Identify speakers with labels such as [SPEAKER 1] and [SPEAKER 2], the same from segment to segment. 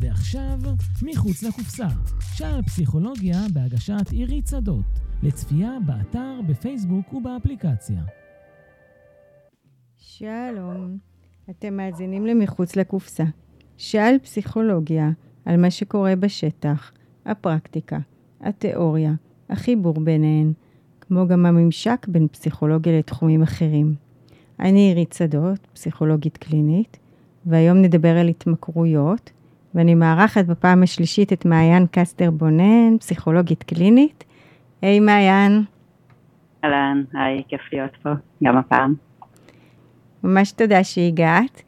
[SPEAKER 1] ועכשיו, מחוץ לקופסה. שער פסיכולוגיה בהגשת עירית שדות. לצפייה באתר, בפייסבוק ובאפליקציה.
[SPEAKER 2] שלום, אתם מאזינים למחוץ לקופסה. שעל פסיכולוגיה, על מה שקורה בשטח, הפרקטיקה, התיאוריה, החיבור ביניהן, כמו גם הממשק בין פסיכולוגיה לתחומים אחרים. אני עירית שדות, פסיכולוגית קלינית, והיום נדבר על התמכרויות, ואני מארחת בפעם השלישית את מעיין קסטר בונן, פסיכולוגית קלינית. היי hey, מעיין.
[SPEAKER 3] אהלן, היי, כיף להיות פה, גם הפעם.
[SPEAKER 2] ממש תודה שהגעת.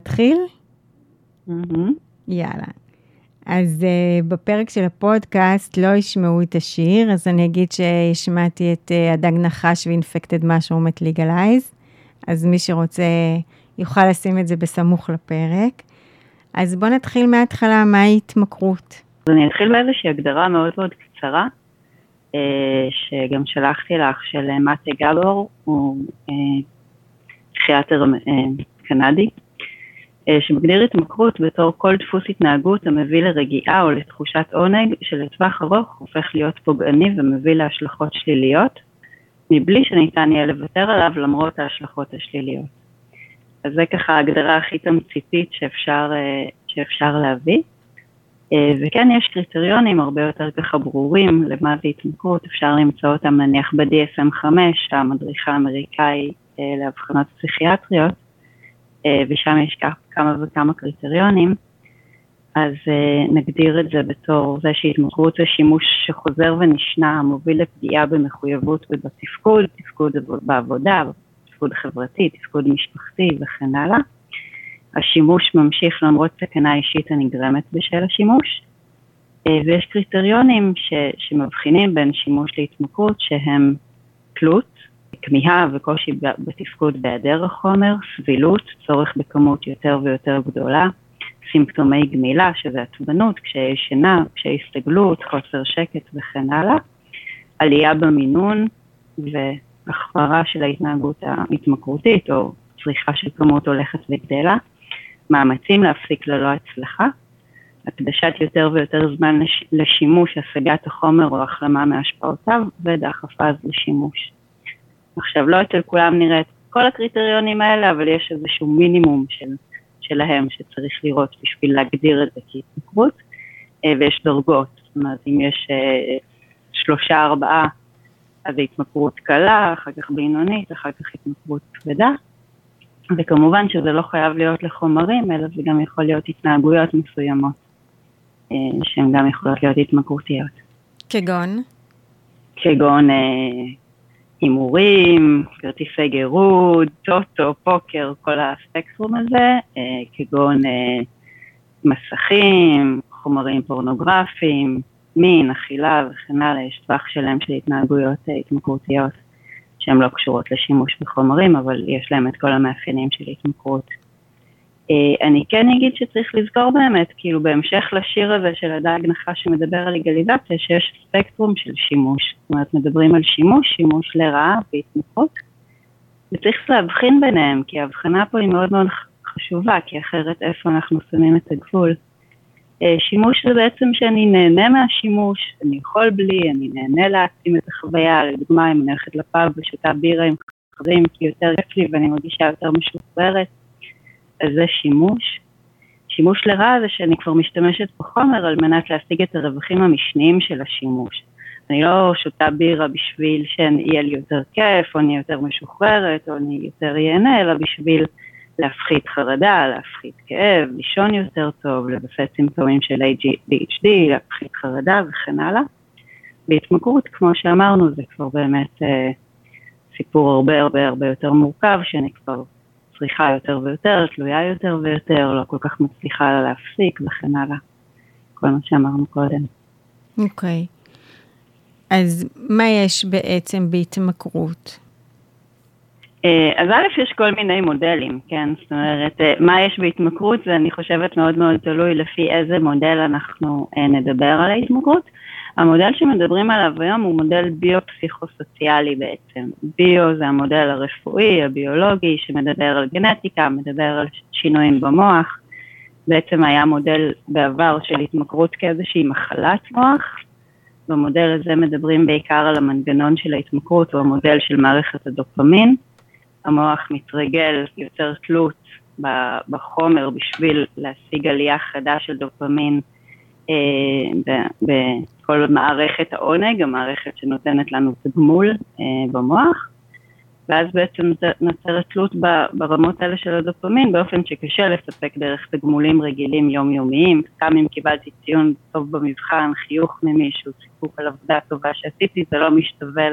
[SPEAKER 2] נתחיל?
[SPEAKER 3] Mm-hmm.
[SPEAKER 2] יאללה. אז uh, בפרק של הפודקאסט לא ישמעו את השיר, אז אני אגיד שהשמעתי את uh, הדג נחש ואינפקטד משרומט ליגלייז, אז מי שרוצה יוכל לשים את זה בסמוך לפרק. אז בוא נתחיל מההתחלה, מהי התמכרות?
[SPEAKER 3] אז אני אתחיל באיזושהי הגדרה מאוד מאוד קצרה, אה, שגם שלחתי לך, של מטה גלור, הוא אה, פסיכיאטר אה, קנדי, שמגדיר התמכרות בתור כל דפוס התנהגות המביא לרגיעה או לתחושת עונג, שלטווח ארוך הופך להיות פוגעני ומביא להשלכות שליליות, מבלי שניתן יהיה לוותר עליו למרות ההשלכות השליליות. אז זה ככה ההגדרה הכי תמציתית שאפשר, שאפשר להביא. וכן יש קריטריונים הרבה יותר ככה ברורים למה זה התמכרות, אפשר למצוא אותם נניח ב-DSM 5, המדריכה האמריקאי לאבחנות פסיכיאטריות, ושם יש כמה וכמה קריטריונים, אז נגדיר את זה בתור זה שהתמכרות זה שימוש שחוזר ונשנה, מוביל לפגיעה במחויבות ובתפקוד, תפקוד בעבודה, תפקוד חברתי, תפקוד משפחתי וכן הלאה. השימוש ממשיך למרות סכנה אישית הנגרמת בשל השימוש, ויש קריטריונים ש, שמבחינים בין שימוש להתמכרות שהם תלות, כמיהה וקושי בתפקוד בהיעדר החומר, סבילות, צורך בכמות יותר ויותר גדולה, סימפטומי גמילה, שזה עצבנות, קשיי שינה, קשיי הסתגלות, חוסר שקט וכן הלאה, עלייה במינון והחמרה של ההתנהגות ההתמכרותית או צריכה של כמות הולכת וגדלה, מאמצים להפסיק ללא הצלחה, הקדשת יותר ויותר זמן לשימוש, השגת החומר או החלמה מהשפעותיו ודחף אז לשימוש. עכשיו, לא אצל כולם נראה את כל הקריטריונים האלה, אבל יש איזשהו מינימום של, שלהם שצריך לראות בשביל להגדיר את זה כהתמכרות, אה, ויש דרגות, זאת אומרת, אם יש אה, שלושה, ארבעה, אז זה התמכרות קלה, אחר כך בינונית, אחר כך התמכרות כבדה, וכמובן שזה לא חייב להיות לחומרים, אלא זה גם יכול להיות התנהגויות מסוימות, אה, שהן גם יכולות להיות התמכרותיות.
[SPEAKER 2] כגון?
[SPEAKER 3] כגון הימורים, כרטיסי גירוד, טוטו, פוקר, כל הספקטרום הזה, אה, כגון אה, מסכים, חומרים פורנוגרפיים, מין, אכילה וכן הלאה, יש טווח שלם של התנהגויות אה, התמכרותיות שהן לא קשורות לשימוש בחומרים, אבל יש להם את כל המאפיינים של התמכרות. אני כן אגיד שצריך לזכור באמת, כאילו בהמשך לשיר הזה של הדג נחש שמדבר על לגליזציה, שיש ספקטרום של שימוש. זאת אומרת, מדברים על שימוש, שימוש לרעה והתמכרות, וצריך להבחין ביניהם, כי ההבחנה פה היא מאוד מאוד חשובה, כי אחרת איפה אנחנו שמים את הגבול. שימוש זה בעצם שאני נהנה מהשימוש, אני יכול בלי, אני נהנה להעצים את החוויה, לדוגמה אם אני הולכת לפאב ושותה בירה עם חברים כי יותר כיף לי ואני מרגישה יותר משוחררת, אז זה שימוש. שימוש לרעה זה שאני כבר משתמשת בחומר על מנת להשיג את הרווחים המשניים של השימוש. אני לא שותה בירה בשביל שיהיה לי יותר כיף, או אני יותר משוחררת, או אני יותר ייהנה, אלא בשביל להפחית חרדה, להפחית כאב, לישון יותר טוב, לבסס סימפטומים של ADHD, להפחית חרדה וכן הלאה. בהתמכרות, כמו שאמרנו, זה כבר באמת אה, סיפור הרבה הרבה הרבה יותר מורכב, שאני כבר צריכה יותר ויותר, תלויה יותר ויותר, לא כל כך מצליחה להפסיק וכן הלאה. כל מה שאמרנו קודם.
[SPEAKER 2] אוקיי. Okay. אז מה יש בעצם בהתמכרות?
[SPEAKER 3] אה, אז א', יש כל מיני מודלים, כן? זאת אומרת, אה, מה יש בהתמכרות זה אני חושבת מאוד מאוד תלוי לפי איזה מודל אנחנו אה, נדבר על ההתמכרות. המודל שמדברים עליו היום הוא מודל ביו-פסיכוסוציאלי בעצם. ביו זה המודל הרפואי, הביולוגי, שמדבר על גנטיקה, מדבר על שינויים במוח, בעצם היה מודל בעבר של התמכרות כאיזושהי מחלת מוח. במודל הזה מדברים בעיקר על המנגנון של ההתמכרות, הוא המודל של מערכת הדופמין. המוח מתרגל, יוצר תלות בחומר בשביל להשיג עלייה חדה של דופמין אה, בכל מערכת העונג, המערכת שנותנת לנו תגמול אה, במוח. ואז בעצם נוצרת תלות ברמות האלה של הדופמין באופן שקשה לספק דרך תגמולים רגילים יומיומיים, גם אם קיבלתי ציון טוב במבחן, חיוך ממישהו, סיפוק על עבודה טובה שעשיתי, זה לא משתווה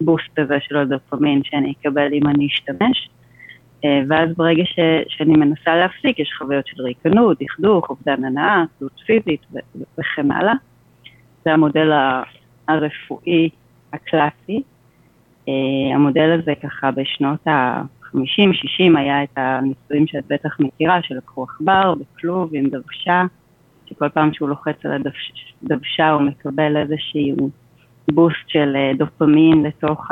[SPEAKER 3] לבוסט הזה של הדופמין שאני אקבל אם אני אשתמש. אה, ואז ברגע ש, שאני מנסה להפסיק, יש חוויות של ריקנות, דכדוך, אובדן הנאה, תלות פיזית וכן הלאה. זה המודל הרפואי הקלאסי. אה, המודל הזה ככה בשנות ה-50-60 היה את הניסויים שאת בטח מכירה, שלקחו עכבר בכלוב עם דוושה, שכל פעם שהוא לוחץ על הדוושה הוא מקבל איזשהו בוסט של אה, דופמין לתוך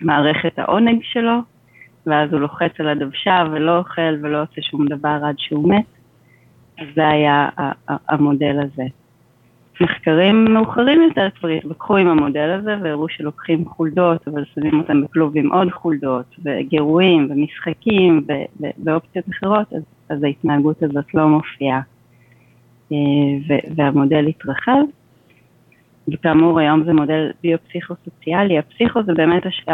[SPEAKER 3] המערכת העונג שלו, ואז הוא לוחץ על הדוושה ולא אוכל ולא עושה שום דבר עד שהוא מת. אז זה היה המודל הזה. מחקרים מאוחרים יותר כבר התווכחו עם המודל הזה והראו שלוקחים חולדות אבל שמים אותם בכלוב עם עוד חולדות וגירויים ומשחקים ואופציות אחרות אז, אז ההתנהגות הזאת לא מופיעה אה, והמודל התרחב וכאמור היום זה מודל ביו-פסיכו-סוציאלי, הפסיכו זה באמת הש...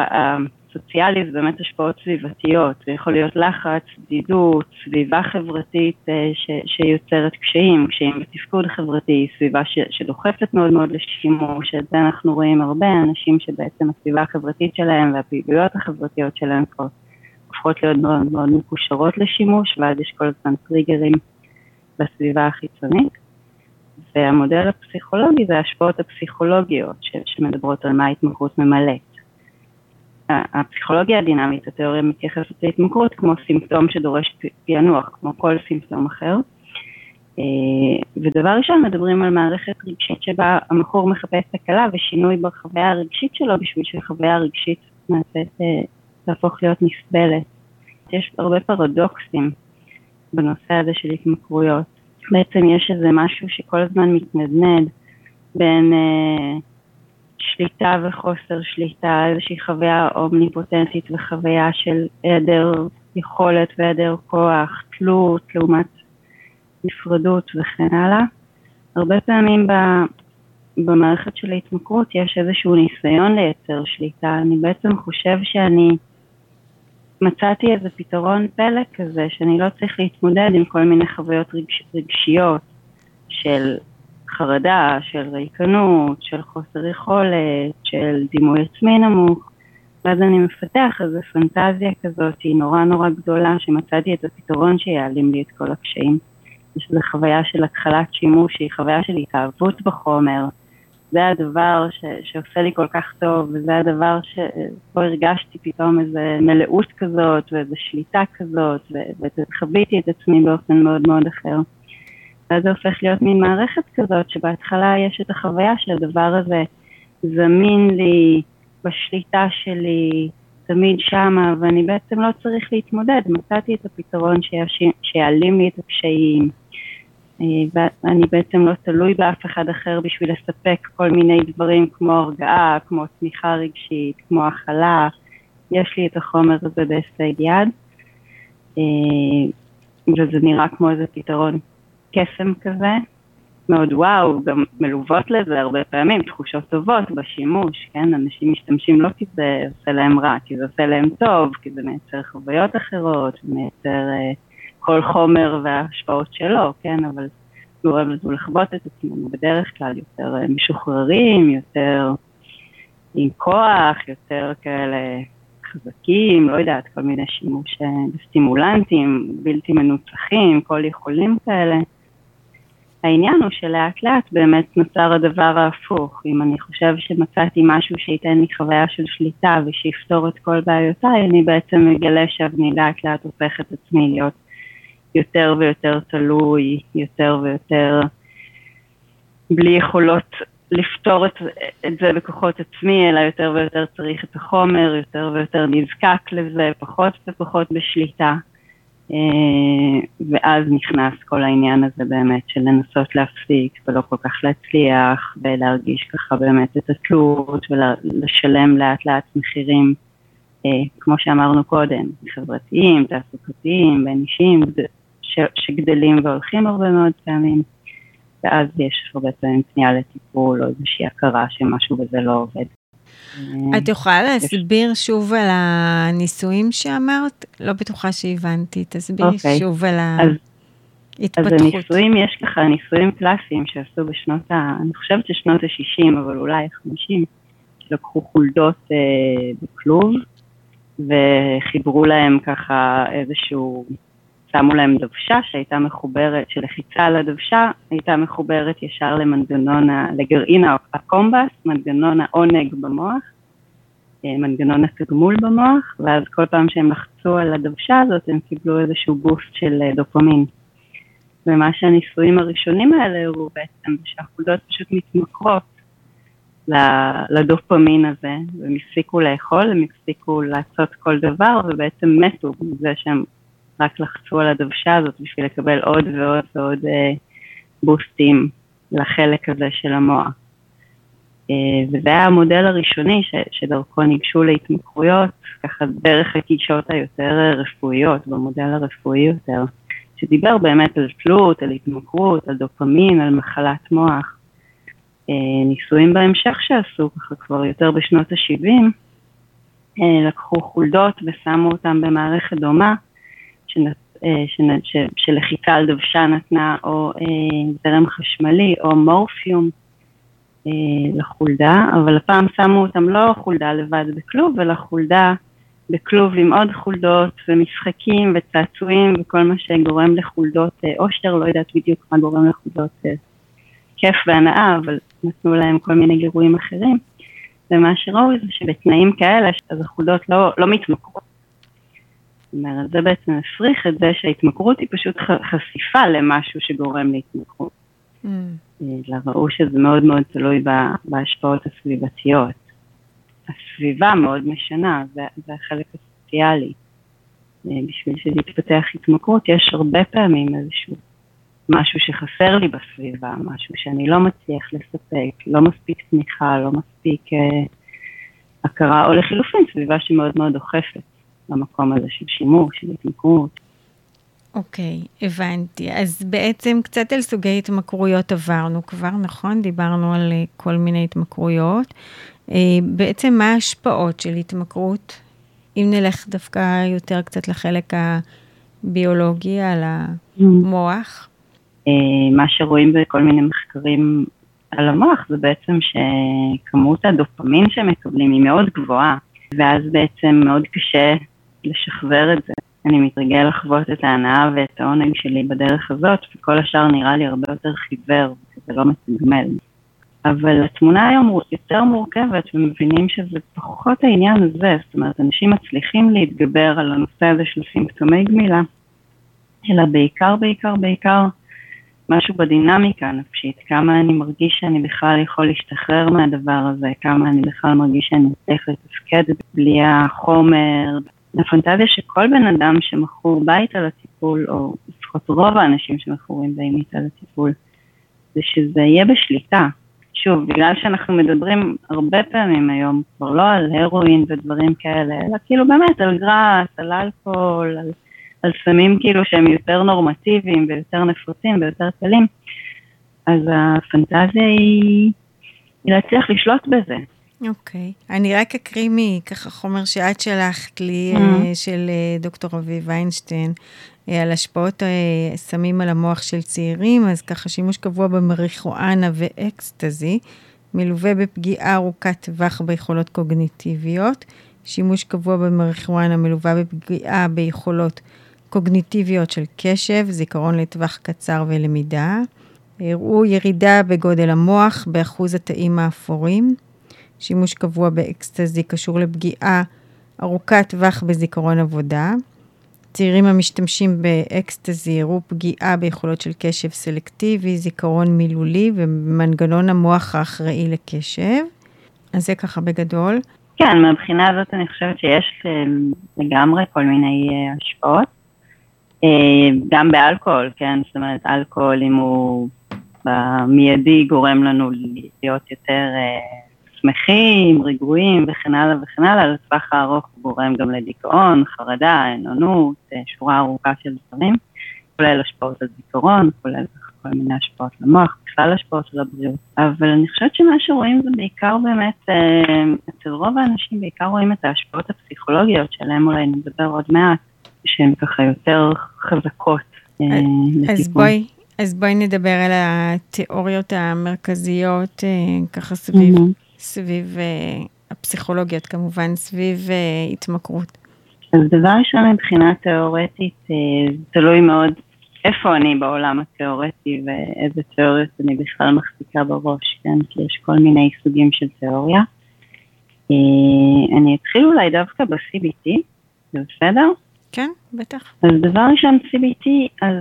[SPEAKER 3] סוציאלי זה באמת השפעות סביבתיות, זה יכול להיות לחץ, בדידות, סביבה חברתית אה, ש, שיוצרת קשיים, קשיים בתפקוד חברתי, סביבה ש, שדוחפת מאוד מאוד לשימוש, את זה אנחנו רואים הרבה, אנשים שבעצם הסביבה החברתית שלהם והפעילויות החברתיות שלהם כבר הופכות להיות מאוד מאוד מקושרות לשימוש, ואז יש כל הזמן טריגרים בסביבה החיצונית. והמודל הפסיכולוגי זה ההשפעות הפסיכולוגיות שמדברות על מה ההתמכרות ממלאת. הפסיכולוגיה הדינמית, התיאוריה מתייחסת להתמכרות כמו סימפטום שדורש פענוח, כמו כל סימפטום אחר. אה, ודבר ראשון, מדברים על מערכת רגשית שבה המכור מחפש הקלה ושינוי בחוויה הרגשית שלו בשביל שהחוויה הרגשית נעשית, אה, תהפוך להיות נסבלת. יש הרבה פרדוקסים בנושא הזה של התמכרויות. בעצם יש איזה משהו שכל הזמן מתנדנד בין אה, שליטה וחוסר שליטה, איזושהי חוויה אומניפוטנטית וחוויה של היעדר יכולת והיעדר כוח, תלות לעומת נפרדות וכן הלאה. הרבה פעמים ב, במערכת של ההתמכרות יש איזשהו ניסיון לייצר שליטה. אני בעצם חושב שאני מצאתי איזה פתרון פלא כזה, שאני לא צריך להתמודד עם כל מיני חוויות רגש, רגשיות של חרדה, של ריקנות, של חוסר יכולת, של דימוי עצמי נמוך, ואז אני מפתח איזו פנטזיה כזאת, היא נורא נורא גדולה, שמצאתי את הפתרון שיעלים לי את כל הקשיים. יש איזו חוויה של התחלת שימוש, שהיא חוויה של התאהבות בחומר. זה הדבר ש, שעושה לי כל כך טוב, וזה הדבר שפה הרגשתי פתאום איזו מלאות כזאת, ואיזו שליטה כזאת, וחוויתי את עצמי באופן מאוד מאוד אחר. ואז זה הופך להיות מין מערכת כזאת, שבהתחלה יש את החוויה שהדבר הזה זמין לי, בשליטה שלי, תמיד שמה, ואני בעצם לא צריך להתמודד, מצאתי את הפתרון שיעלים לי את הקשיים, אה, ואני בעצם לא תלוי באף אחד אחר בשביל לספק כל מיני דברים כמו הרגעה, כמו תמיכה רגשית, כמו הכלה, יש לי את החומר הזה בהישג יד, אה, וזה נראה כמו איזה פתרון קסם כזה, מאוד וואו, גם מלוות לזה הרבה פעמים תחושות טובות בשימוש, כן? אנשים משתמשים לא כי זה עושה להם רע, כי זה עושה להם טוב, כי זה מייצר חוויות אחרות, מייצר uh, כל חומר וההשפעות שלו, כן? אבל גורם לנו לחוות את עצמנו בדרך כלל יותר uh, משוחררים, יותר עם כוח, יותר כאלה חזקים, לא יודעת, כל מיני שימוש אה, בסטימולנטים בלתי מנוצחים, כל יכולים כאלה. העניין הוא שלאט לאט באמת נוצר הדבר ההפוך. אם אני חושב שמצאתי משהו שייתן לי חוויה של שליטה ושיפתור את כל בעיותיי, אני בעצם מגלה שאני לאט לאט הופך את עצמי להיות יותר ויותר תלוי, יותר ויותר בלי יכולות לפתור את, את זה בכוחות עצמי, אלא יותר ויותר צריך את החומר, יותר ויותר נזקק לזה, פחות ופחות בשליטה. ואז נכנס כל העניין הזה באמת של לנסות להפסיק ולא כל כך להצליח ולהרגיש ככה באמת את התלות ולשלם לאט לאט מחירים, כמו שאמרנו קודם, חברתיים, תעסוקתיים, בין אישיים, שגדלים והולכים הרבה מאוד פעמים. ואז יש הרבה פעמים פנייה לטיפול או איזושהי הכרה שמשהו בזה לא עובד.
[SPEAKER 2] את יכולה להסביר שוב על הניסויים שאמרת? לא בטוחה שהבנתי, תסבירי okay. אוקיי. שוב על ההתפתחות.
[SPEAKER 3] אז הניסויים, יש ככה ניסויים קלאסיים שעשו בשנות ה... אני חושבת ששנות ה-60, אבל אולי ה-50, שלקחו חולדות אה, בכלוב, וחיברו להם ככה איזשהו שמו להם דוושה שהייתה מחוברת, שלחיצה על הדוושה הייתה מחוברת ישר למנגנון, לגרעין הקומבס, מנגנון העונג במוח, אה, מנגנון התגמול במוח, ואז כל פעם שהם לחצו על הדוושה הזאת הם קיבלו איזשהו בוסט של אה, דופמין. ומה שהניסויים הראשונים האלה הראו בעצם, שהחולדות פשוט מתמכרות לדופמין הזה, והם הפסיקו לאכול, הם הפסיקו לעשות כל דבר, ובעצם מתו מזה שהם רק לחצו על הדוושה הזאת בשביל לקבל עוד ועוד ועוד אה, בוסטים לחלק הזה של המוח. אה, וזה היה המודל הראשוני ש, שדרכו ניגשו להתמכרויות, ככה דרך הגישות היותר רפואיות, במודל הרפואי יותר, שדיבר באמת על תלות, על התמכרות, על דופמין, על מחלת מוח. אה, ניסויים בהמשך שעשו, ככה כבר יותר בשנות ה-70, אה, לקחו חולדות ושמו אותם במערכת דומה, שלחיצה על דוושה נתנה או אה, זרם חשמלי או מורפיום אה, לחולדה, אבל הפעם שמו אותם לא חולדה לבד בכלוב, אלא חולדה בכלוב עם עוד חולדות ומשחקים וצעצועים וכל מה שגורם לחולדות אושר, לא יודעת בדיוק מה גורם לחולדות כיף והנאה, אבל נתנו להם כל מיני גירויים אחרים. ומה שראו זה שבתנאים כאלה, אז החולדות לא, לא מתמכרות אומרת, זה בעצם הפריך את זה שההתמכרות היא פשוט חשיפה למשהו שגורם להתמכרות. Mm. אלא ראו שזה מאוד מאוד תלוי בהשפעות הסביבתיות. הסביבה מאוד משנה, זה, זה החלק הסוציאלי. אה, בשביל שתתפתח התמכרות יש הרבה פעמים איזשהו משהו שחסר לי בסביבה, משהו שאני לא מצליח לספק, לא מספיק תמיכה, לא מספיק אה, הכרה, או לחילופין סביבה שמאוד מאוד דוחפת. למקום הזה של שימוש, של התמכרות.
[SPEAKER 2] אוקיי, okay, הבנתי. אז בעצם קצת על סוגי התמכרויות עברנו כבר, נכון? דיברנו על uh, כל מיני התמכרויות. Uh, בעצם מה ההשפעות של התמכרות? אם נלך דווקא יותר קצת לחלק הביולוגי, על המוח.
[SPEAKER 3] Uh, מה שרואים בכל מיני מחקרים על המוח זה בעצם שכמות הדופמין שמקבלים היא מאוד גבוהה, ואז בעצם מאוד קשה לשחזר את זה. אני מתרגל לחוות את ההנאה ואת העונג שלי בדרך הזאת, וכל השאר נראה לי הרבה יותר חיוור, וזה לא מתגמל. אבל התמונה היום יותר מורכבת, ומבינים שזה פחות העניין הזה, זאת אומרת, אנשים מצליחים להתגבר על הנושא הזה של סימפטומי גמילה, אלא בעיקר, בעיקר, בעיקר, משהו בדינמיקה הנפשית, כמה אני מרגיש שאני בכלל יכול להשתחרר מהדבר הזה, כמה אני בכלל מרגיש שאני צריך לתפקד בלי החומר, הפנטזיה שכל בן אדם שמכור בית על הטיפול, או לפחות רוב האנשים שמכורים באמת על הטיפול, זה שזה יהיה בשליטה. שוב, בגלל שאנחנו מדברים הרבה פעמים היום, כבר לא על הרואין ודברים כאלה, אלא כאילו באמת על גראס, על אלכוהול, על, על סמים כאילו שהם יותר נורמטיביים ויותר נפוצים ויותר קלים, אז הפנטזיה היא, היא להצליח לשלוט בזה,
[SPEAKER 2] אוקיי. Okay. אני רק אקריא מככה חומר שאת שלחת לי, mm-hmm. של אה, דוקטור אביב ויינשטיין, אה, על השפעות סמים על המוח של צעירים, אז ככה שימוש קבוע במריחואנה ואקסטזי, מלווה בפגיעה ארוכת טווח ביכולות קוגניטיביות. שימוש קבוע במריחואנה מלווה בפגיעה ביכולות קוגניטיביות של קשב, זיכרון לטווח קצר ולמידה. הראו ירידה בגודל המוח, באחוז התאים האפורים. שימוש קבוע באקסטזי קשור לפגיעה ארוכת טווח בזיכרון עבודה. צעירים המשתמשים באקסטזי הראו פגיעה ביכולות של קשב סלקטיבי, זיכרון מילולי ומנגנון המוח האחראי לקשב. אז זה ככה בגדול.
[SPEAKER 3] כן, מהבחינה הזאת אני חושבת שיש אה, לגמרי כל מיני אה, השפעות. גם באלכוהול, כן, זאת אומרת, אלכוהול אם הוא במיידי גורם לנו להיות יותר שמחים, רגועים וכן הלאה וכן הלאה, לטווח הארוך הוא גורם גם לדיכאון, חרדה, עינונות, שורה ארוכה של דברים, כולל השפעות על זיכרון, כולל כל מיני השפעות למוח, בכלל השפעות על הבריאות. אבל אני חושבת שמה שרואים זה בעיקר באמת, אה, אצל רוב האנשים בעיקר רואים את ההשפעות הפסיכולוגיות שעליהן אולי נדבר עוד מעט, שהן ככה יותר חזקות.
[SPEAKER 2] אה, אז בואי, אז בואי נדבר על התיאוריות המרכזיות, אה, ככה סביב. סביב הפסיכולוגיות, כמובן, סביב התמכרות.
[SPEAKER 3] אז דבר ראשון, מבחינה תיאורטית, תלוי מאוד איפה אני בעולם התיאורטי ואיזה תיאוריות אני בכלל מחזיקה בראש, כן? כי יש כל מיני סוגים של תיאוריה. אה, אני אתחיל אולי דווקא ב-CBT, זה בסדר?
[SPEAKER 2] כן, בטח.
[SPEAKER 3] אז דבר ראשון, CBT, אז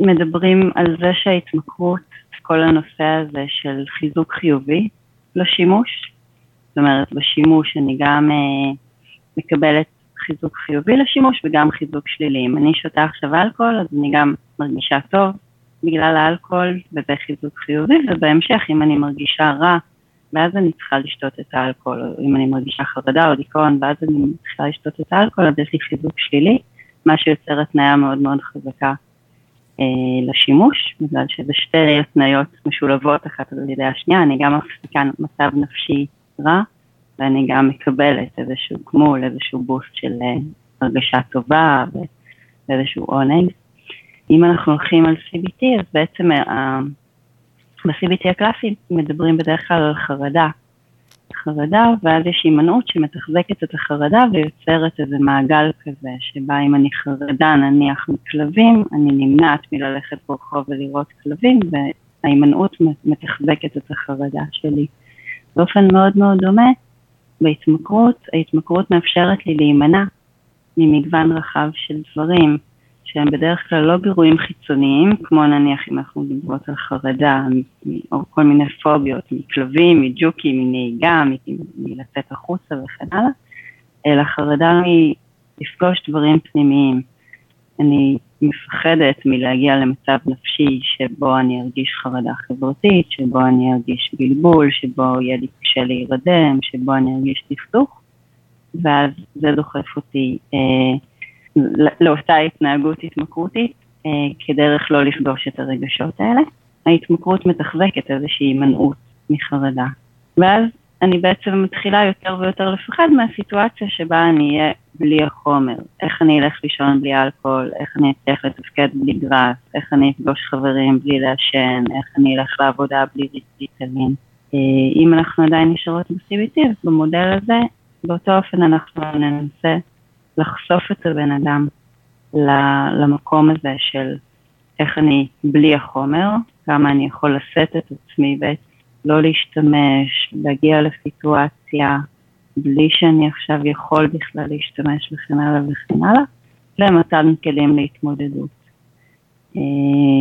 [SPEAKER 3] מדברים על זה שההתמכרות, כל הנושא הזה של חיזוק חיובי לשימוש, זאת אומרת, בשימוש אני גם אה, מקבלת חיזוק חיובי לשימוש וגם חיזוק שלילי. אם אני שותה עכשיו אלכוהול, אז אני גם מרגישה טוב בגלל האלכוהול, וזה חיזוק חיובי, ובהמשך, אם אני מרגישה רע, ואז אני צריכה לשתות את האלכוהול, או אם אני מרגישה חרדה או דיכאון, ואז אני צריכה לשתות את האלכוהול, אז יש לי חיזוק שלילי, מה שיוצר התניה מאוד מאוד חזקה לשימוש, בגלל שזה שתי התניות משולבות אחת על ידי השנייה, אני גם מפסיקה מצב נפשי רע, ואני גם מקבלת איזשהו גמול, איזשהו בוסט של אה, הרגשה טובה ואיזשהו עונג. אם אנחנו הולכים על CBT, אז בעצם אה, ב-CBT הקלאסי מדברים בדרך כלל על חרדה. חרדה, ואז יש הימנעות שמתחזקת את החרדה ויוצרת איזה מעגל כזה, שבה אם אני חרדה נניח מכלבים, אני נמנעת מללכת ברחוב ולראות כלבים, וההימנעות מתחזקת את החרדה שלי. באופן מאוד מאוד דומה, בהתמכרות, ההתמכרות מאפשרת לי להימנע ממגוון רחב של דברים שהם בדרך כלל לא גירויים חיצוניים, כמו נניח אם אנחנו מדברות על חרדה, או כל מיני פוביות, מכלבים, מג'וקים, מנהיגה, מלצאת החוצה וכן הלאה, אלא חרדה מלפגוש דברים פנימיים. אני מפחדת מלהגיע למצב נפשי שבו אני ארגיש חרדה חברתית, שבו אני ארגיש בלבול, שבו יהיה לי קשה להירדם, שבו אני ארגיש דכדוך, ואז זה דוחף אותי אה, לאותה התנהגות התמכרותית אה, כדרך לא לפגוש את הרגשות האלה. ההתמכרות מתחזקת איזושהי הימנעות מחרדה. ואז אני בעצם מתחילה יותר ויותר לפחד מהסיטואציה שבה אני אהיה בלי החומר. איך אני אלך לישון בלי אלכוהול, איך אני אצליח לתפקד בלי גראס, איך אני אפגוש חברים בלי לעשן, איך אני אלך לעבודה בלי ריטלין. אה, אם אנחנו עדיין נשארות ב-CBT, אז במודל הזה, באותו אופן אנחנו ננסה לחשוף את הבן אדם למקום הזה של איך אני בלי החומר, כמה אני יכול לשאת את עצמי בעצם לא להשתמש, להגיע לסיטואציה בלי שאני עכשיו יכול בכלל להשתמש וכן הלאה וכן הלאה, ומתן כלים להתמודדות. אה,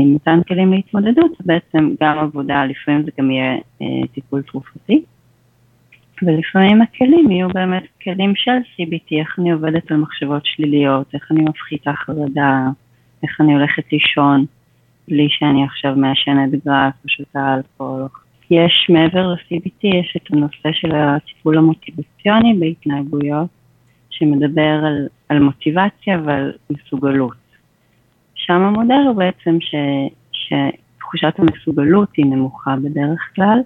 [SPEAKER 3] מתן כלים להתמודדות זה בעצם גם עבודה, לפעמים זה גם יהיה אה, טיפול תרופתי, ולפעמים הכלים יהיו באמת כלים של CBT, איך אני עובדת על מחשבות שליליות, איך אני מפחיתה חרדה, איך אני הולכת לישון בלי שאני עכשיו מעשנת גראס או שותה אלכוהול יש מעבר ל-CBT, יש את הנושא של הטיפול המוטיבציוני בהתנהגויות, שמדבר על, על מוטיבציה ועל מסוגלות. שם המודל הוא בעצם ש, שתחושת המסוגלות היא נמוכה בדרך כלל,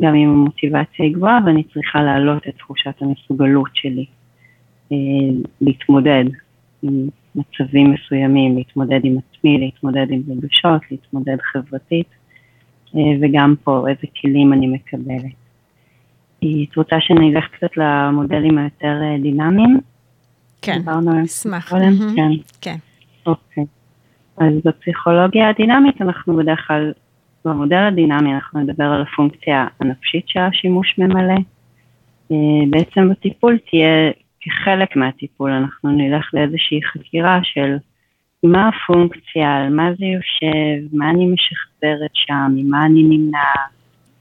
[SPEAKER 3] גם אם המוטיבציה היא גבוהה, ואני צריכה להעלות את תחושת המסוגלות שלי, אה, להתמודד עם מצבים מסוימים, להתמודד עם עצמי, להתמודד עם רגשות, להתמודד חברתית. אה, וגם פה איזה כלים אני מקבלת. את רוצה שאני אלך קצת למודלים היותר אה, דינמיים?
[SPEAKER 2] כן, אשמח.
[SPEAKER 3] כן. כן. אוקיי. אז בפסיכולוגיה הדינמית אנחנו בדרך כלל, במודל הדינמי אנחנו נדבר על הפונקציה הנפשית שהשימוש ממלא. אה, בעצם בטיפול תהיה, כחלק מהטיפול אנחנו נלך לאיזושהי חקירה של מה הפונקציה, על מה זה יושב, מה אני משחזרת שם, ממה אני נמנעת.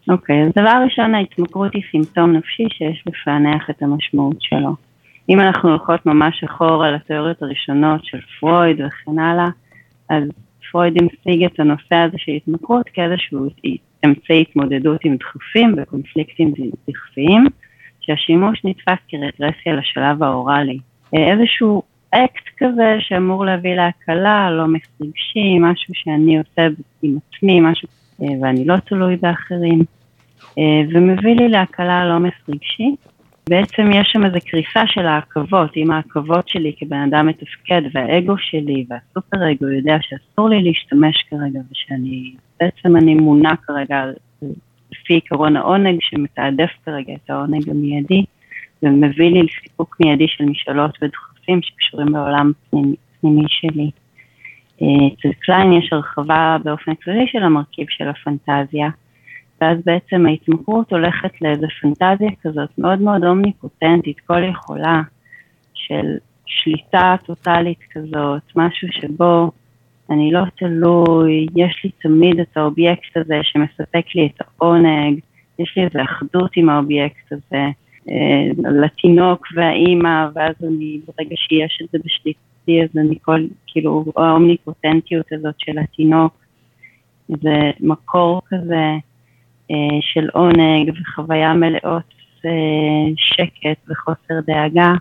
[SPEAKER 3] אוקיי, אז דבר ראשון, ההתמכרות היא סימפטום נפשי שיש לפענח את המשמעות שלו. אם אנחנו הולכות ממש אחורה לתיאוריות הראשונות של פרויד וכן הלאה, אז פרויד המשיג את הנושא הזה של התמכרות כאיזשהו אמצעי התמודדות עם דחופים וקונפליקטים דחפיים, שהשימוש נתפס כרגרסיה לשלב האוראלי. איזשהו אקט כזה שאמור להביא להקלה, לא רגשי, משהו שאני עושה עם עצמי, משהו, אה, ואני לא תלוי באחרים, אה, ומביא לי להקלה לא רגשי. בעצם יש שם איזו קריסה של העכבות, אם העכבות שלי כבן אדם מתפקד והאגו שלי והסופר אגו יודע שאסור לי להשתמש כרגע ושאני, בעצם אני מונע כרגע לפי עקרון העונג שמתעדף כרגע את העונג המיידי ומביא לי לסיפוק מיידי של משאלות ודחופים שקשורים בעולם פנימי, פנימי שלי. אה, אצל קליין יש הרחבה באופן כללי של המרכיב של הפנטזיה. ואז בעצם ההתמכרות הולכת לאיזה פנטזיה כזאת מאוד מאוד אומניפוטנטית, כל יכולה של שליטה טוטאלית כזאת, משהו שבו אני לא תלוי, יש לי תמיד את האובייקט הזה שמספק לי את העונג, יש לי איזו אחדות עם האובייקט הזה, אה, לתינוק והאימא, ואז אני, ברגע שיש את זה בשליטתי, אז אני כל, כאילו, האומניפוטנטיות הזאת של התינוק, זה מקור כזה של עונג וחוויה מלאות אה, שקט וחוסר דאגה.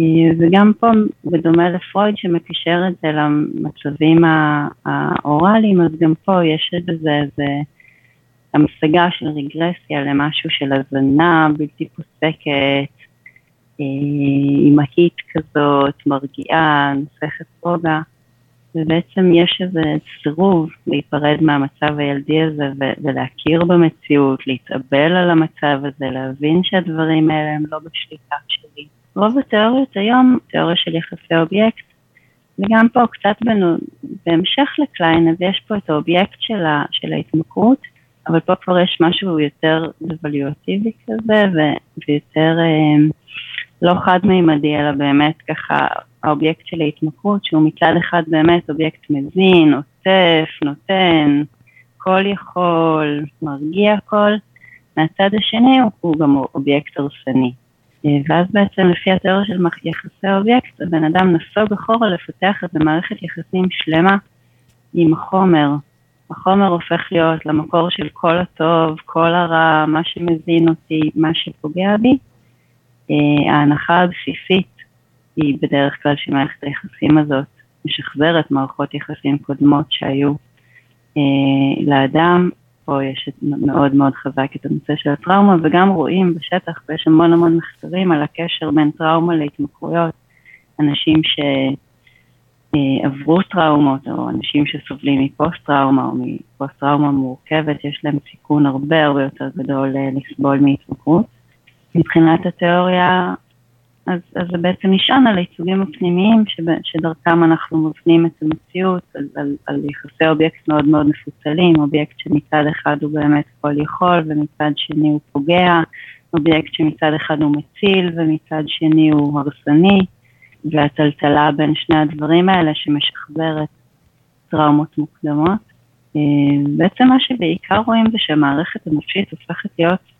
[SPEAKER 3] אה, וגם פה, בדומה לפרויד שמקשר את זה למצבים האוראליים, אז גם פה יש בזה איזה המשגה של רגרסיה למשהו של הזנה בלתי פוסקת, אימהית כזאת, מרגיעה, נוסחת רוגע. ובעצם יש איזה סירוב להיפרד מהמצב הילדי הזה ולהכיר במציאות, להתאבל על המצב הזה, להבין שהדברים האלה הם לא בשליטה שלי. רוב התיאוריות היום, תיאוריה של יחסי אובייקט, וגם פה קצת בנו, בהמשך לקליין, אז יש פה את האובייקט של, של ההתמכרות, אבל פה כבר יש משהו יותר דבליואטיבי כזה, ויותר אה, לא חד-מימדי, אלא באמת ככה האובייקט של ההתמכרות, שהוא מצד אחד באמת אובייקט מזין, עוטף, נותן, כל יכול, מרגיע כל, מהצד השני הוא, גם אובייקט הרסני. אה, ואז בעצם לפי התיאוריה של יחסי האובייקט, הבן אדם נסוג אחורה לפתח את מערכת יחסים שלמה עם החומר. החומר הופך להיות למקור של כל הטוב, כל הרע, מה שמזין אותי, מה שפוגע בי. אה, ההנחה הבסיסית היא בדרך כלל שמערכת היחסים הזאת משחזרת מערכות יחסים קודמות שהיו אה, לאדם, פה יש מאוד מאוד חזק את הנושא של הטראומה, וגם רואים בשטח, ויש המון המון מחקרים על הקשר בין טראומה להתמכרויות, אנשים שעברו טראומות, או אנשים שסובלים מפוסט טראומה, או מפוסט טראומה מורכבת, יש להם סיכון הרבה הרבה יותר גדול אה, לסבול מהתמכרות. מבחינת התיאוריה, אז, אז זה בעצם נשען על הייצוגים הפנימיים שדרכם אנחנו מבנים את המציאות, על, על, על יחסי אובייקט מאוד מאוד מפוצלים, אובייקט שמצד אחד הוא באמת כל יכול ומצד שני הוא פוגע, אובייקט שמצד אחד הוא מציל ומצד שני הוא הרסני, והטלטלה בין שני הדברים האלה שמשחזרת טראומות מוקדמות. אה, בעצם מה שבעיקר רואים זה שהמערכת הנפשית הופכת להיות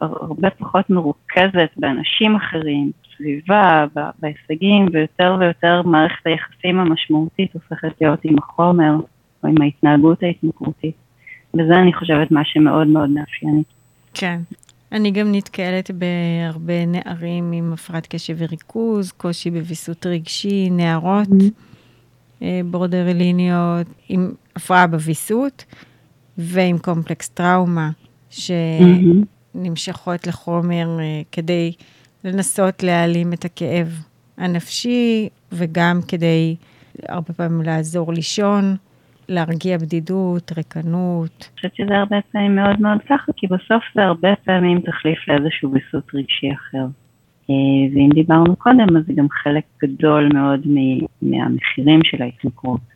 [SPEAKER 3] הרבה פחות מרוכזת באנשים אחרים, בסביבה, בהישגים, ויותר ויותר מערכת היחסים המשמעותית הופכת להיות עם החומר או עם ההתנהגות ההתמכרותית. וזה אני חושבת מה שמאוד מאוד מאפייני.
[SPEAKER 2] כן. אני גם נתקלת בהרבה נערים עם הפרעת קשב וריכוז, קושי בוויסות רגשי, נערות mm-hmm. בורדרליניות, עם הפרעה בוויסות ועם קומפלקס טראומה, ש... Mm-hmm. נמשכות לחומר אה, כדי לנסות להעלים את הכאב הנפשי, וגם כדי הרבה פעמים לעזור לישון, להרגיע בדידות, ריקנות.
[SPEAKER 3] אני חושבת שזה הרבה פעמים מאוד מאוד ככה, כי בסוף זה הרבה פעמים תחליף לאיזשהו ויסות רגשי אחר. אה, ואם דיברנו קודם, אז זה גם חלק גדול מאוד מהמחירים של ההתמכרות.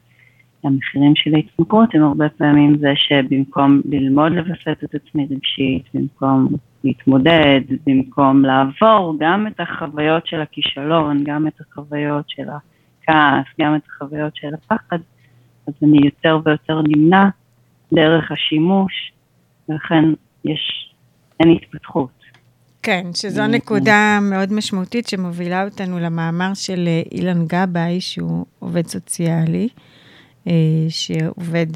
[SPEAKER 3] המחירים של ההתמכרות הם הרבה פעמים זה שבמקום ללמוד לווסת את עצמי רגשית, במקום להתמודד, במקום לעבור גם את החוויות של הכישלון, גם את החוויות של הכעס, גם את החוויות של הפחד, אז אני יותר ויותר נמנע דרך השימוש, ולכן יש, אין התפתחות.
[SPEAKER 2] כן, שזו נקודה מאוד משמעותית שמובילה אותנו למאמר של אה, אילן גבאי, שהוא עובד סוציאלי, אה, שעובד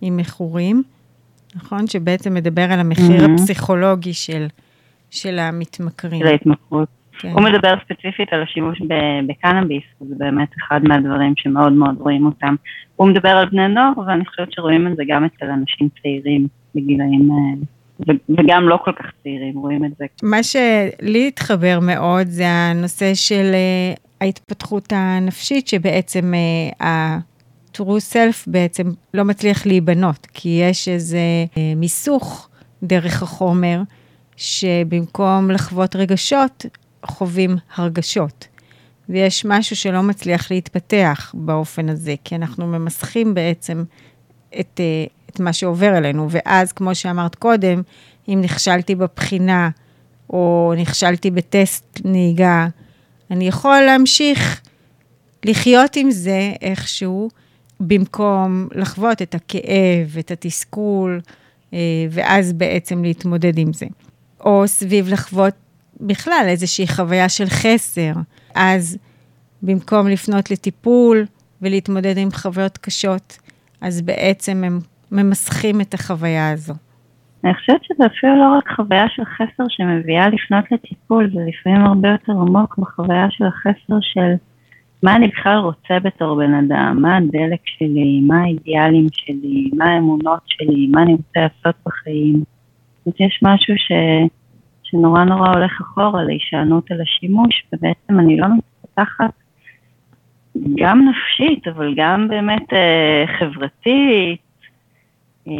[SPEAKER 2] עם מכורים, נכון? שבעצם מדבר על המחיר mm-hmm. הפסיכולוגי של, של המתמכרים.
[SPEAKER 3] של ההתמכרות. כן. הוא מדבר ספציפית על השימוש בקנאביס, זה באמת אחד מהדברים שמאוד מאוד רואים אותם. הוא מדבר על בני נוער, ואני חושבת שרואים את זה גם אצל אנשים צעירים בגילאים האלה. וגם לא כל כך צעירים רואים את זה.
[SPEAKER 2] מה שלי התחבר מאוד זה הנושא של אה, ההתפתחות הנפשית, שבעצם uh, ה-true self בעצם לא מצליח להיבנות, כי יש איזה uh, מיסוך דרך החומר, שבמקום לחוות רגשות, חווים הרגשות. ויש משהו שלא מצליח להתפתח באופן הזה, כי אנחנו ממסכים בעצם את, את מה שעובר אלינו. ואז, כמו שאמרת קודם, אם נכשלתי בבחינה, או נכשלתי בטסט נהיגה, אני יכול להמשיך לחיות עם זה איכשהו, במקום לחוות את הכאב, את התסכול, אה, ואז בעצם להתמודד עם זה. או סביב לחוות בכלל איזושהי חוויה של חסר. אז במקום לפנות לטיפול ולהתמודד עם חוויות קשות, אז בעצם הם ממסכים את החוויה הזו.
[SPEAKER 3] אני חושבת שזה אפילו לא רק חוויה של חסר שמביאה לפנות לטיפול, זה לפעמים הרבה יותר עמוק בחוויה של החסר של מה אני בכלל רוצה בתור בן אדם, מה הדלק שלי, מה האידיאלים שלי, מה האמונות שלי, מה אני רוצה לעשות בחיים. יש משהו ש... שנורא נורא הולך אחורה להישענות על השימוש, ובעצם אני לא מתפתחת גם נפשית, אבל גם באמת אה, חברתית, אה,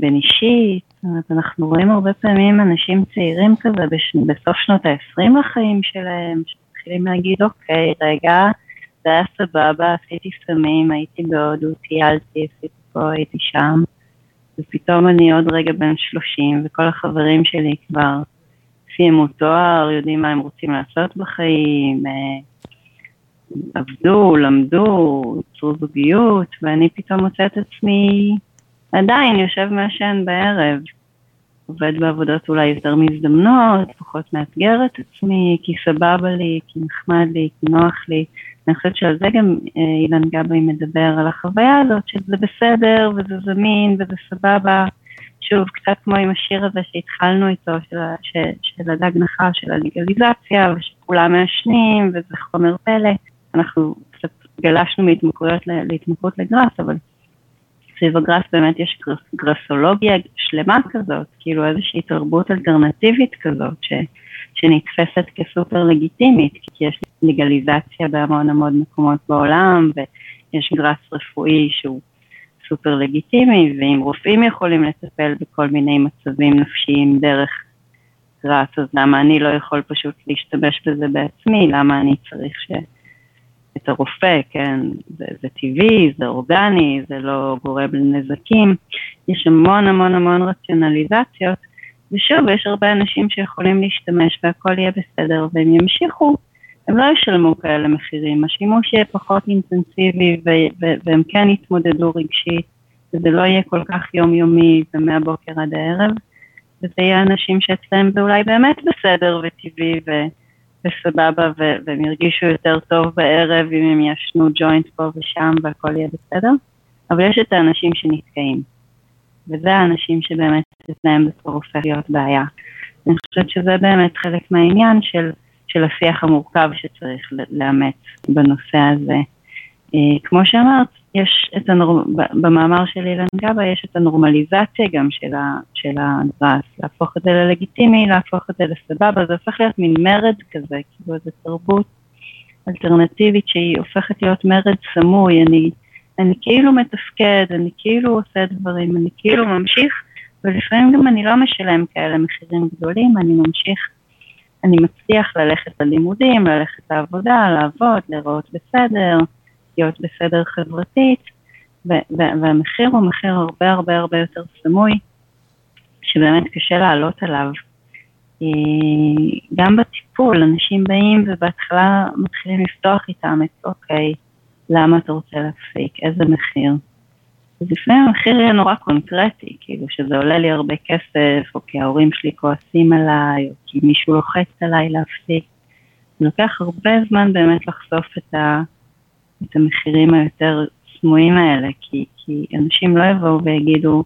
[SPEAKER 3] בין אישית. זאת אומרת, אנחנו רואים הרבה פעמים אנשים צעירים כזה בש... בסוף שנות ה-20 לחיים שלהם, שמתחילים להגיד, אוקיי, רגע, זה היה סבבה, עשיתי סמים, הייתי בהודו, טיילתי, עשיתי פה, הייתי שם, ופתאום אני עוד רגע בן 30, וכל החברים שלי כבר סיימו תואר, יודעים מה הם רוצים לעשות בחיים, אה, עבדו, למדו, יצרו זוגיות, ואני פתאום מוצאת עצמי עדיין יושב מעשן בערב. עובד בעבודות אולי יותר מזדמנות, פחות מאתגר את עצמי, כי סבבה לי, כי נחמד לי, כי נוח לי. אני חושבת שעל זה גם אה, אילן גבאי מדבר, על החוויה הזאת שזה בסדר וזה זמין וזה סבבה. שוב, קצת כמו עם השיר הזה שהתחלנו איתו, של, ש, של הדג נחש, של הלגליזציה, ושכולם מעשנים, וזה חומר פלא. אנחנו קצת גלשנו מהתמכרויות להתמכרות לגראס, אבל סביב הגראס באמת יש גרס, גרסולוגיה שלמה כזאת, כאילו איזושהי תרבות אלטרנטיבית כזאת, ש, שנתפסת כסופר לגיטימית, כי יש לגליזציה בהמון המון מקומות בעולם, ויש גראס רפואי שהוא סופר לגיטימי, ואם רופאים יכולים לטפל בכל מיני מצבים נפשיים דרך גראס, אז למה אני לא יכול פשוט להשתמש בזה בעצמי? למה אני צריך ש... את הרופא, כן, זה, זה טבעי, זה אורגני, זה לא גורם לנזקים, יש המון המון המון רציונליזציות, ושוב, יש הרבה אנשים שיכולים להשתמש והכל יהיה בסדר, והם ימשיכו, הם לא ישלמו כאלה מחירים, השימוש יהיה פחות אינטנסיבי והם כן יתמודדו רגשית, וזה לא יהיה כל כך יומיומי ומהבוקר עד הערב, וזה יהיה אנשים שאצלם זה אולי באמת בסדר וטבעי ו... וסבבה והם ירגישו יותר טוב בערב אם הם ישנו ג'וינט פה ושם והכל יהיה בסדר, אבל יש את האנשים שנתקעים, וזה האנשים שבאמת אצלם בסוף הופך להיות בעיה. אני חושבת שזה באמת חלק מהעניין של, של השיח המורכב שצריך לאמץ בנושא הזה. אה, כמו שאמרת, יש את הנור... במאמר של אילן גבה יש את הנורמליזציה גם של, ה... של הדרס, להפוך את זה ללגיטימי, להפוך את זה לסבבה, זה הופך להיות מין מרד כזה, כאילו איזו תרבות אלטרנטיבית שהיא הופכת להיות מרד סמוי, אני, אני כאילו מתפקד, אני כאילו עושה דברים, אני כאילו ממשיך, ולפעמים גם אני לא משלם כאלה מחירים גדולים, אני ממשיך, אני מצליח ללכת ללימודים, ללכת לעבודה, לעבוד, להיראות בסדר, להיות בסדר חברתית, והמחיר הוא מחיר הרבה הרבה הרבה יותר סמוי, שבאמת קשה לעלות עליו. אה, גם בטיפול, אנשים באים ובהתחלה מתחילים לפתוח איתם את אוקיי, למה אתה רוצה להפסיק, איזה מחיר. אז לפעמים המחיר יהיה נורא קונקרטי, כאילו שזה עולה לי הרבה כסף, או כי ההורים שלי כועסים עליי, או כי מישהו לוחץ עליי להפסיק. זה לוקח הרבה זמן באמת לחשוף את, ה, את המחירים היותר סמויים האלה, כי, כי אנשים לא יבואו ויגידו,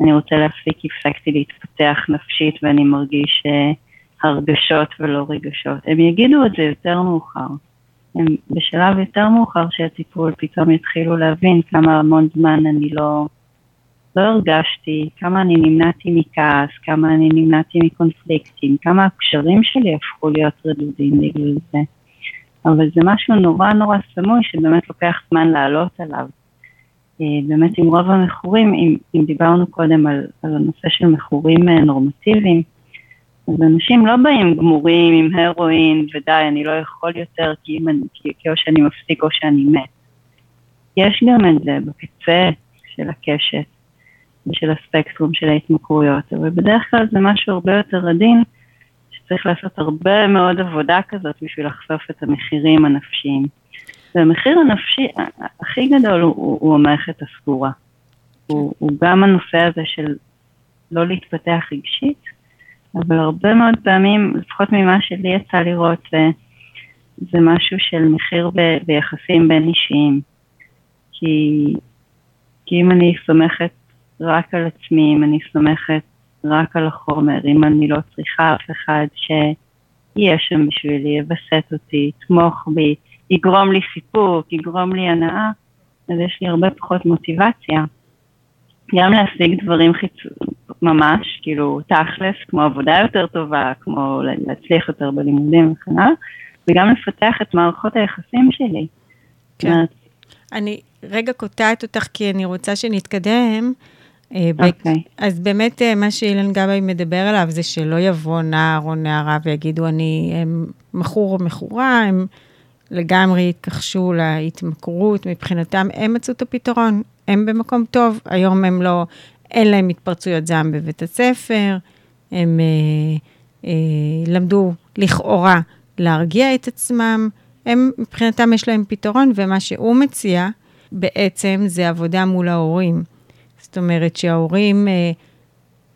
[SPEAKER 3] אני רוצה להפסיק, הפסקתי להתפתח נפשית ואני מרגיש uh, הרגשות ולא רגשות. הם יגידו את זה יותר מאוחר. הם בשלב יותר מאוחר של הטיפול פתאום יתחילו להבין כמה המון זמן אני לא, לא הרגשתי, כמה אני נמנעתי מכעס, כמה אני נמנעתי מקונפליקטים, כמה הקשרים שלי הפכו להיות רדודים בגלל זה. אבל זה משהו נורא נורא סמוי שבאמת לוקח זמן לעלות עליו. אה, באמת עם רוב המכורים, אם, אם דיברנו קודם על, על הנושא של מכורים אה, נורמטיביים, אז אנשים לא באים גמורים עם הרואין ודי, אני לא יכול יותר כי, אני, כי, כי או שאני מפסיק או שאני מת. יש גם את זה בקצה של הקשת ושל הספקטרום של ההתמכרויות, אבל בדרך כלל זה משהו הרבה יותר עדין, שצריך לעשות הרבה מאוד עבודה כזאת בשביל לחשוף את המחירים הנפשיים. והמחיר הנפשי הכי גדול הוא, הוא המערכת הסגורה. הוא, הוא גם הנושא הזה של לא להתפתח רגשית, אבל הרבה מאוד פעמים, לפחות ממה שלי יצא לראות, זה, זה משהו של מחיר ב, ביחסים בין אישיים. כי, כי אם אני סומכת רק על עצמי, אם אני סומכת רק על החומר, אם אני לא צריכה אף אחד שיהיה שם בשבילי, יווסת אותי, יתמוך בי, יגרום לי סיפוק, יגרום לי הנאה, אז יש לי הרבה פחות מוטיבציה. גם להשיג דברים חיצוניים, ממש, כאילו תכלס, כמו עבודה יותר טובה, כמו להצליח יותר בלימודים וכן הלאה, וגם לפתח את מערכות היחסים שלי.
[SPEAKER 2] כן. אני רגע קוטעת אותך כי אני רוצה שנתקדם. אה, אוקיי. Okay. אז באמת אה, מה שאילן גבאי מדבר עליו זה שלא יבוא נער או נערה ויגידו אני מכור או מכורה, הם לגמרי התכחשו להתמכרות, מבחינתם הם מצאו את הפתרון, הם במקום טוב, היום הם לא, אין להם התפרצויות זעם בבית הספר, הם אה, אה, למדו לכאורה להרגיע את עצמם, הם, מבחינתם יש להם פתרון, ומה שהוא מציע בעצם זה עבודה מול ההורים. זאת אומרת שההורים, אה,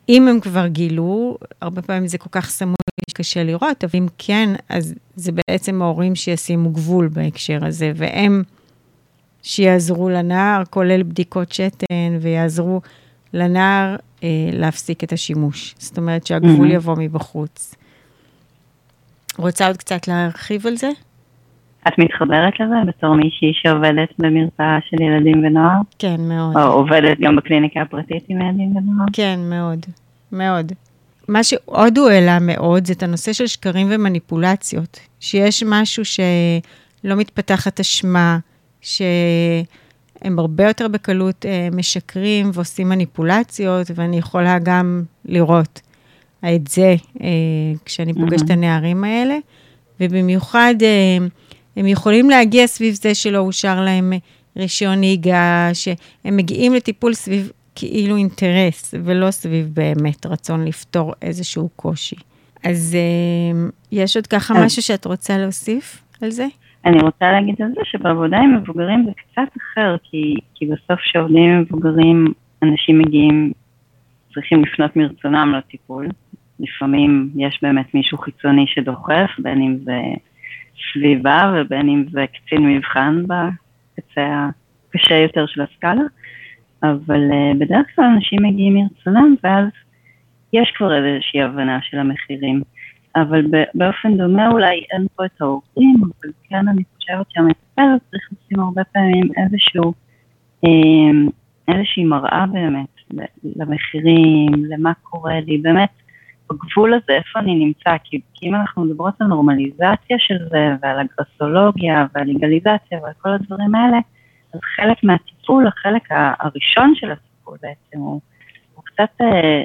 [SPEAKER 2] אם הם כבר גילו, הרבה פעמים זה כל כך סמוי שקשה לראות, אבל אם כן, אז זה בעצם ההורים שישימו גבול בהקשר הזה, והם שיעזרו לנער, כולל בדיקות שתן, ויעזרו לנער אה, להפסיק את השימוש. זאת אומרת שהגבול mm-hmm. יבוא מבחוץ. רוצה עוד קצת להרחיב על זה?
[SPEAKER 3] את מתחברת לזה בתור מישהי שעובדת במרפאה של ילדים ונוער?
[SPEAKER 2] כן, מאוד.
[SPEAKER 3] או עובדת גם בקליניקה הפרטית עם ילדים ונוער?
[SPEAKER 2] כן, מאוד, מאוד. מה שעוד הוא העלה מאוד זה את הנושא של שקרים ומניפולציות. שיש משהו שלא מתפתחת אשמה, שהם הרבה יותר בקלות אה, משקרים ועושים מניפולציות, ואני יכולה גם לראות את זה אה, כשאני פוגשת את הנערים האלה. ובמיוחד, אה, הם יכולים להגיע סביב זה שלא אושר להם רישיון נהיגה, שהם מגיעים לטיפול סביב כאילו אינטרס, ולא סביב באמת רצון לפתור איזשהו קושי. אז יש עוד ככה. משהו שאת רוצה להוסיף על זה?
[SPEAKER 3] אני רוצה להגיד על זה שבעבודה עם מבוגרים זה קצת אחר, כי, כי בסוף כשעובדים עם מבוגרים, אנשים מגיעים, צריכים לפנות מרצונם לטיפול. לפעמים יש באמת מישהו חיצוני שדוחף, בין אם זה סביבה ובין אם זה קצין מבחן בקצה הקשה יותר של הסקאלה. אבל uh, בדרך כלל אנשים מגיעים מרצונם, ואז יש כבר איזושהי הבנה של המחירים. אבל באופן דומה אולי אין פה את ההורים, אבל כן אני חושבת שהמטפל צריך לשים הרבה פעמים איזשהו, אה, איזושהי מראה באמת למחירים, למה קורה לי, באמת בגבול הזה, איפה אני נמצא, כי, כי אם אנחנו מדברות על נורמליזציה של זה, ועל אגרסולוגיה, ועל לגליזציה, ועל כל הדברים האלה, אז חלק מהטיפול, החלק הראשון של הטיפול בעצם, הוא, הוא קצת אה,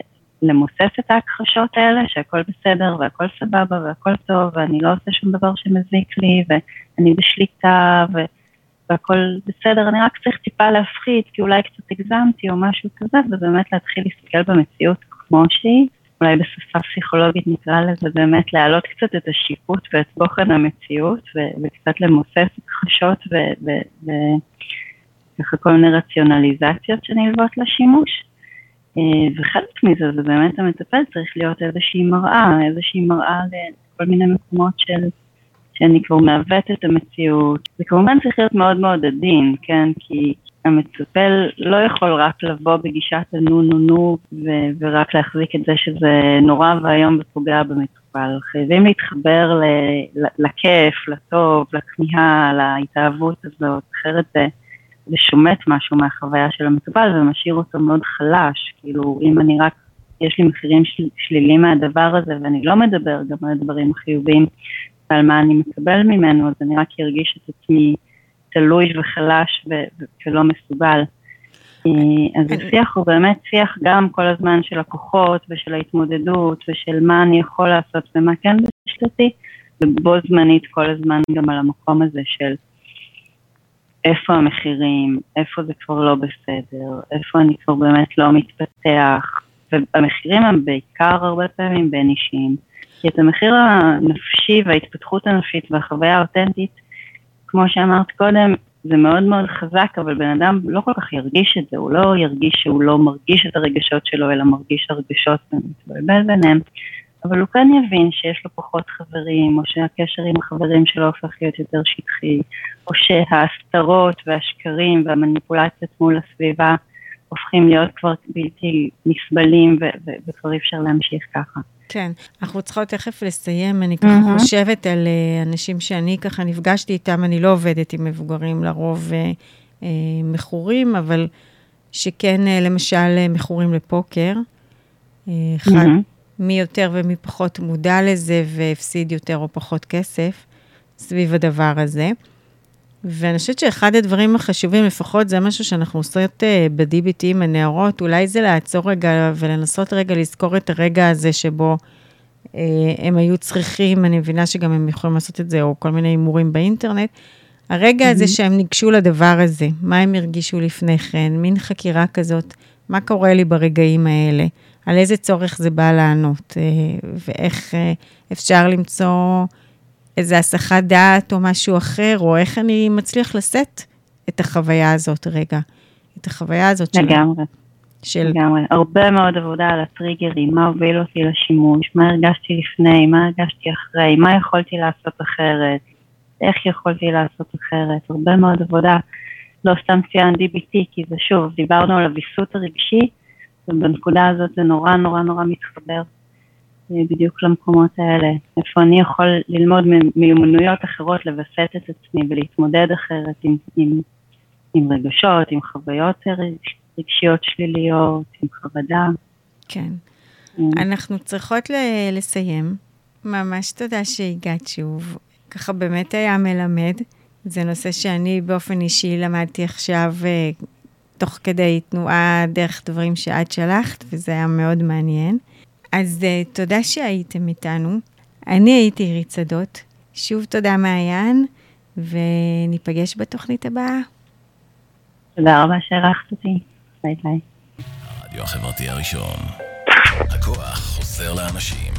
[SPEAKER 3] למוסס את ההכחשות האלה, שהכל בסדר והכל סבבה והכל טוב, ואני לא עושה שום דבר שמזיק לי, ואני בשליטה, ו, והכל בסדר, אני רק צריך טיפה להפחית, כי אולי קצת הגזמתי או משהו כזה, ובאמת להתחיל להסתכל במציאות כמו שהיא. אולי בשפה פסיכולוגית נקרא לזה באמת להעלות קצת את השיפוט ואת בוחן המציאות ו- וקצת למוסס הכחשות ו- ו- ו- כל מיני רציונליזציות שנלוות לשימוש. אה, וחלק מזה זה באמת המטפל צריך להיות איזושהי מראה, איזושהי מראה לכל מיני מקומות של, שאני כבר מעוות את המציאות. זה כמובן צריך להיות מאוד מאוד עדין, כן? כי המטפל לא יכול רק לבוא בגישת הנו נו נו ו- ורק להחזיק את זה שזה נורא ואיום ופוגע במטופל. חייבים להתחבר ל- לכיף, לטוב, לכמיהה, להתאהבות הזאת, אחרת זה... זה שומט משהו מהחוויה של המטופל ומשאיר אותו מאוד חלש, כאילו אם אני רק, יש לי מחירים של, שליליים מהדבר הזה ואני לא מדבר גם על הדברים החיוביים ועל מה אני מקבל ממנו, אז אני רק ארגיש את עצמי תלוי וחלש ו- ולא מסוגל. אה, אז השיח הוא באמת שיח גם כל הזמן של הכוחות ושל ההתמודדות ושל מה אני יכול לעשות ומה כן בשלטי, ובו זמנית כל הזמן גם על המקום הזה של איפה המחירים, איפה זה כבר לא בסדר, איפה אני כבר באמת לא מתפתח, והמחירים הם בעיקר הרבה פעמים בין אישיים, כי את המחיר הנפשי וההתפתחות הנפשית והחוויה האותנטית, כמו שאמרת קודם, זה מאוד מאוד חזק, אבל בן אדם לא כל כך ירגיש את זה, הוא לא ירגיש שהוא לא מרגיש את הרגשות שלו, אלא מרגיש הרגשות ומתבלבל ביניהם. אבל הוא כן יבין שיש לו פחות חברים, או שהקשר עם החברים שלו הופך להיות יותר שטחי, או שההסתרות והשקרים והמניפולציות מול הסביבה הופכים להיות כבר בלתי נסבלים וכבר אי אפשר להמשיך ככה.
[SPEAKER 2] כן, אנחנו צריכות תכף לסיים, אני ככה mm-hmm. חושבת על אה, אנשים שאני ככה נפגשתי איתם, אני לא עובדת עם מבוגרים לרוב אה, אה, מכורים, אבל שכן אה, למשל מכורים לפוקר. אה, אחד, mm-hmm. מי יותר ומי פחות מודע לזה והפסיד יותר או פחות כסף סביב הדבר הזה. ואני חושבת שאחד הדברים החשובים, לפחות זה משהו שאנחנו עושות uh, ב-DBT עם הנערות, אולי זה לעצור רגע ולנסות רגע לזכור את הרגע הזה שבו uh, הם היו צריכים, אני מבינה שגם הם יכולים לעשות את זה, או כל מיני הימורים באינטרנט. הרגע mm-hmm. הזה שהם ניגשו לדבר הזה, מה הם הרגישו לפני כן, מין חקירה כזאת, מה קורה לי ברגעים האלה. על איזה צורך זה בא לענות, אה, ואיך אה, אפשר למצוא איזה הסחת דעת או משהו אחר, או איך אני מצליח לשאת את החוויה הזאת רגע. את החוויה הזאת
[SPEAKER 3] של... לגמרי. של... לגמרי. הרבה מאוד עבודה על הטריגרים, מה הוביל אותי לשימוש, מה הרגשתי לפני, מה הרגשתי אחרי, מה יכולתי לעשות אחרת, איך יכולתי לעשות אחרת. הרבה מאוד עבודה. לא סתם ציין DBT, כי זה שוב, דיברנו על הוויסות הרגשי, ובנקודה הזאת זה נורא נורא נורא מתחבר אה, בדיוק למקומות האלה. איפה אני יכול ללמוד מיומנויות אחרות, לווסת את עצמי ולהתמודד אחרת עם, עם, עם רגשות, עם חוויות רגשיות שליליות, עם חרדה.
[SPEAKER 2] כן. אה. אנחנו צריכות לסיים. ממש תודה שהגעת שוב. ככה באמת היה מלמד. זה נושא שאני באופן אישי למדתי עכשיו אה, תוך כדי תנועה דרך דברים שאת שלחת, וזה היה מאוד מעניין. אז uh, תודה שהייתם איתנו. אני הייתי עירית שדות. שוב תודה, מעיין, וניפגש בתוכנית הבאה.
[SPEAKER 3] תודה רבה שהערכת אותי. ביי ביי.
[SPEAKER 4] הרדיו החברתי הראשון. הכוח חוזר לאנשים.